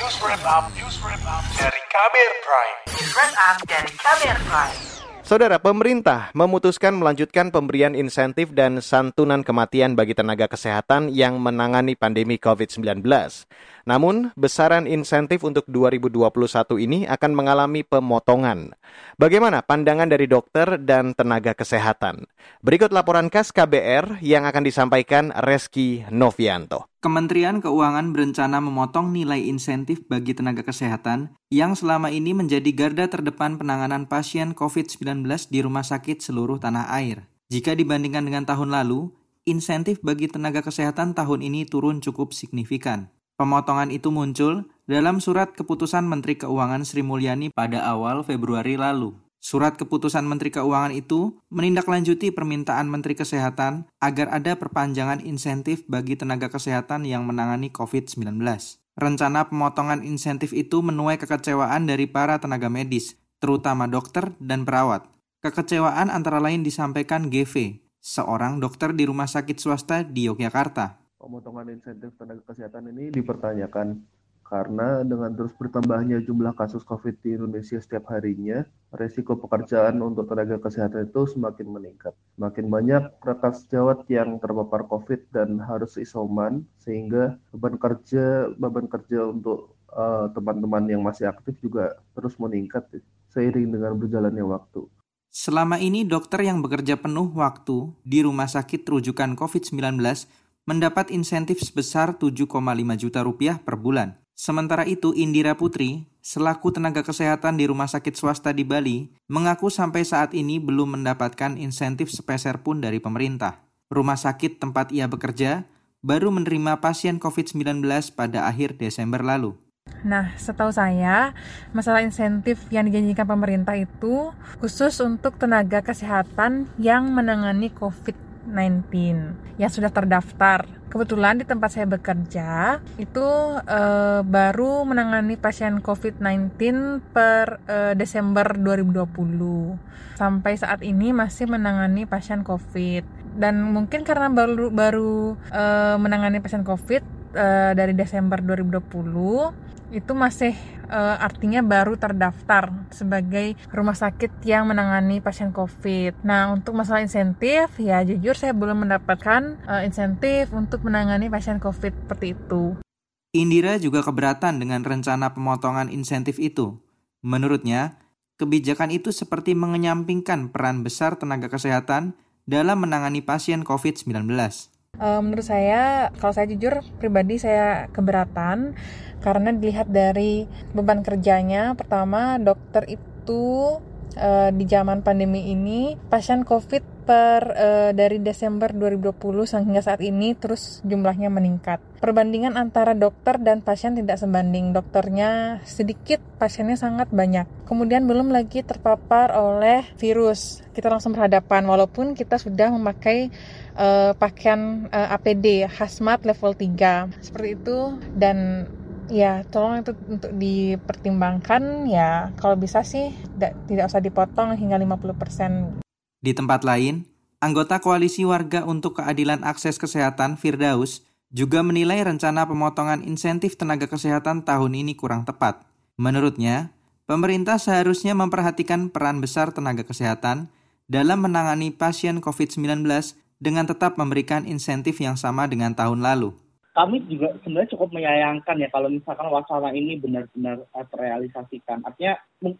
News Wrap Up, News Wrap Up dari Kabir Prime. News Wrap Up dari Kabir Prime. Saudara, pemerintah memutuskan melanjutkan pemberian insentif dan santunan kematian bagi tenaga kesehatan yang menangani pandemi COVID-19. Namun, besaran insentif untuk 2021 ini akan mengalami pemotongan. Bagaimana pandangan dari dokter dan tenaga kesehatan? Berikut laporan khas KBR yang akan disampaikan Reski Novianto. Kementerian Keuangan berencana memotong nilai insentif bagi tenaga kesehatan yang selama ini menjadi garda terdepan penanganan pasien COVID-19 di rumah sakit seluruh tanah air. Jika dibandingkan dengan tahun lalu, insentif bagi tenaga kesehatan tahun ini turun cukup signifikan. Pemotongan itu muncul dalam surat keputusan Menteri Keuangan Sri Mulyani pada awal Februari lalu. Surat keputusan Menteri Keuangan itu menindaklanjuti permintaan Menteri Kesehatan agar ada perpanjangan insentif bagi tenaga kesehatan yang menangani COVID-19. Rencana pemotongan insentif itu menuai kekecewaan dari para tenaga medis, terutama dokter dan perawat. Kekecewaan antara lain disampaikan GV, seorang dokter di rumah sakit swasta di Yogyakarta. Pemotongan insentif tenaga kesehatan ini dipertanyakan karena dengan terus bertambahnya jumlah kasus COVID di Indonesia setiap harinya, resiko pekerjaan untuk tenaga kesehatan itu semakin meningkat. Semakin banyak rekan sejawat yang terpapar COVID dan harus isoman, sehingga beban kerja beban kerja untuk eh, teman-teman yang masih aktif juga terus meningkat seiring dengan berjalannya waktu. Selama ini dokter yang bekerja penuh waktu di rumah sakit rujukan COVID-19 mendapat insentif sebesar 7,5 juta rupiah per bulan. Sementara itu, Indira Putri, selaku tenaga kesehatan di rumah sakit swasta di Bali, mengaku sampai saat ini belum mendapatkan insentif sepeser pun dari pemerintah. Rumah sakit tempat ia bekerja baru menerima pasien COVID-19 pada akhir Desember lalu. Nah, setahu saya, masalah insentif yang dijanjikan pemerintah itu khusus untuk tenaga kesehatan yang menangani COVID-19 yang sudah terdaftar. Kebetulan di tempat saya bekerja itu uh, baru menangani pasien COVID-19 per uh, Desember 2020. Sampai saat ini masih menangani pasien COVID dan mungkin karena baru baru uh, menangani pasien COVID uh, dari Desember 2020 itu masih uh, artinya baru terdaftar sebagai rumah sakit yang menangani pasien COVID. Nah, untuk masalah insentif, ya jujur saya belum mendapatkan uh, insentif untuk menangani pasien COVID seperti itu. Indira juga keberatan dengan rencana pemotongan insentif itu. Menurutnya, kebijakan itu seperti mengenyampingkan peran besar tenaga kesehatan dalam menangani pasien COVID-19. Uh, menurut saya, kalau saya jujur pribadi saya keberatan karena dilihat dari beban kerjanya. Pertama dokter itu uh, di zaman pandemi ini pasien COVID per uh, dari Desember 2020 hingga saat ini terus jumlahnya meningkat. Perbandingan antara dokter dan pasien tidak sebanding. Dokternya sedikit, pasiennya sangat banyak. Kemudian belum lagi terpapar oleh virus. Kita langsung berhadapan walaupun kita sudah memakai uh, pakaian uh, APD hazmat level 3 seperti itu dan ya tolong itu untuk dipertimbangkan ya kalau bisa sih tidak usah dipotong hingga 50%. Di tempat lain, anggota Koalisi Warga untuk Keadilan Akses Kesehatan Firdaus juga menilai rencana pemotongan insentif tenaga kesehatan tahun ini kurang tepat. Menurutnya, pemerintah seharusnya memperhatikan peran besar tenaga kesehatan dalam menangani pasien COVID-19 dengan tetap memberikan insentif yang sama dengan tahun lalu kami juga sebenarnya cukup menyayangkan ya kalau misalkan wacana ini benar-benar uh, terrealisasikan. Artinya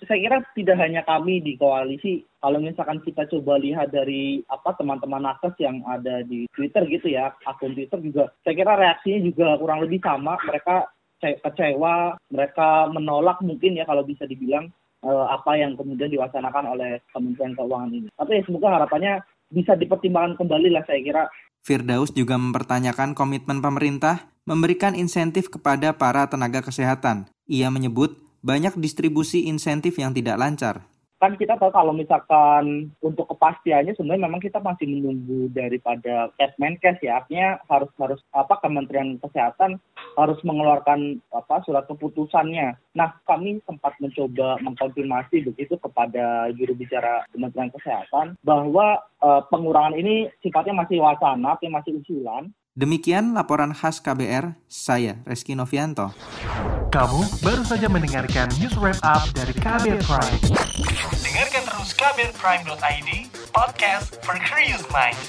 saya kira tidak hanya kami di koalisi, kalau misalkan kita coba lihat dari apa teman-teman nakes yang ada di Twitter gitu ya, akun Twitter juga, saya kira reaksinya juga kurang lebih sama. Mereka kecewa, mereka menolak mungkin ya kalau bisa dibilang uh, apa yang kemudian diwacanakan oleh Kementerian Keuangan ini. Tapi ya semoga harapannya bisa dipertimbangkan kembali lah saya kira Firdaus juga mempertanyakan komitmen pemerintah memberikan insentif kepada para tenaga kesehatan. Ia menyebut banyak distribusi insentif yang tidak lancar kan kita tahu kalau misalkan untuk kepastiannya sebenarnya memang kita masih menunggu daripada Kesmenkes ya artinya harus harus apa Kementerian Kesehatan harus mengeluarkan apa surat keputusannya. Nah kami sempat mencoba mengkonfirmasi begitu kepada juru bicara Kementerian Kesehatan bahwa uh, pengurangan ini sifatnya masih wacana, masih usulan Demikian laporan khas KBR, saya Reski Novianto. Kamu baru saja mendengarkan news wrap up dari KBR Prime. Dengarkan terus kbrprime.id, podcast for curious mind.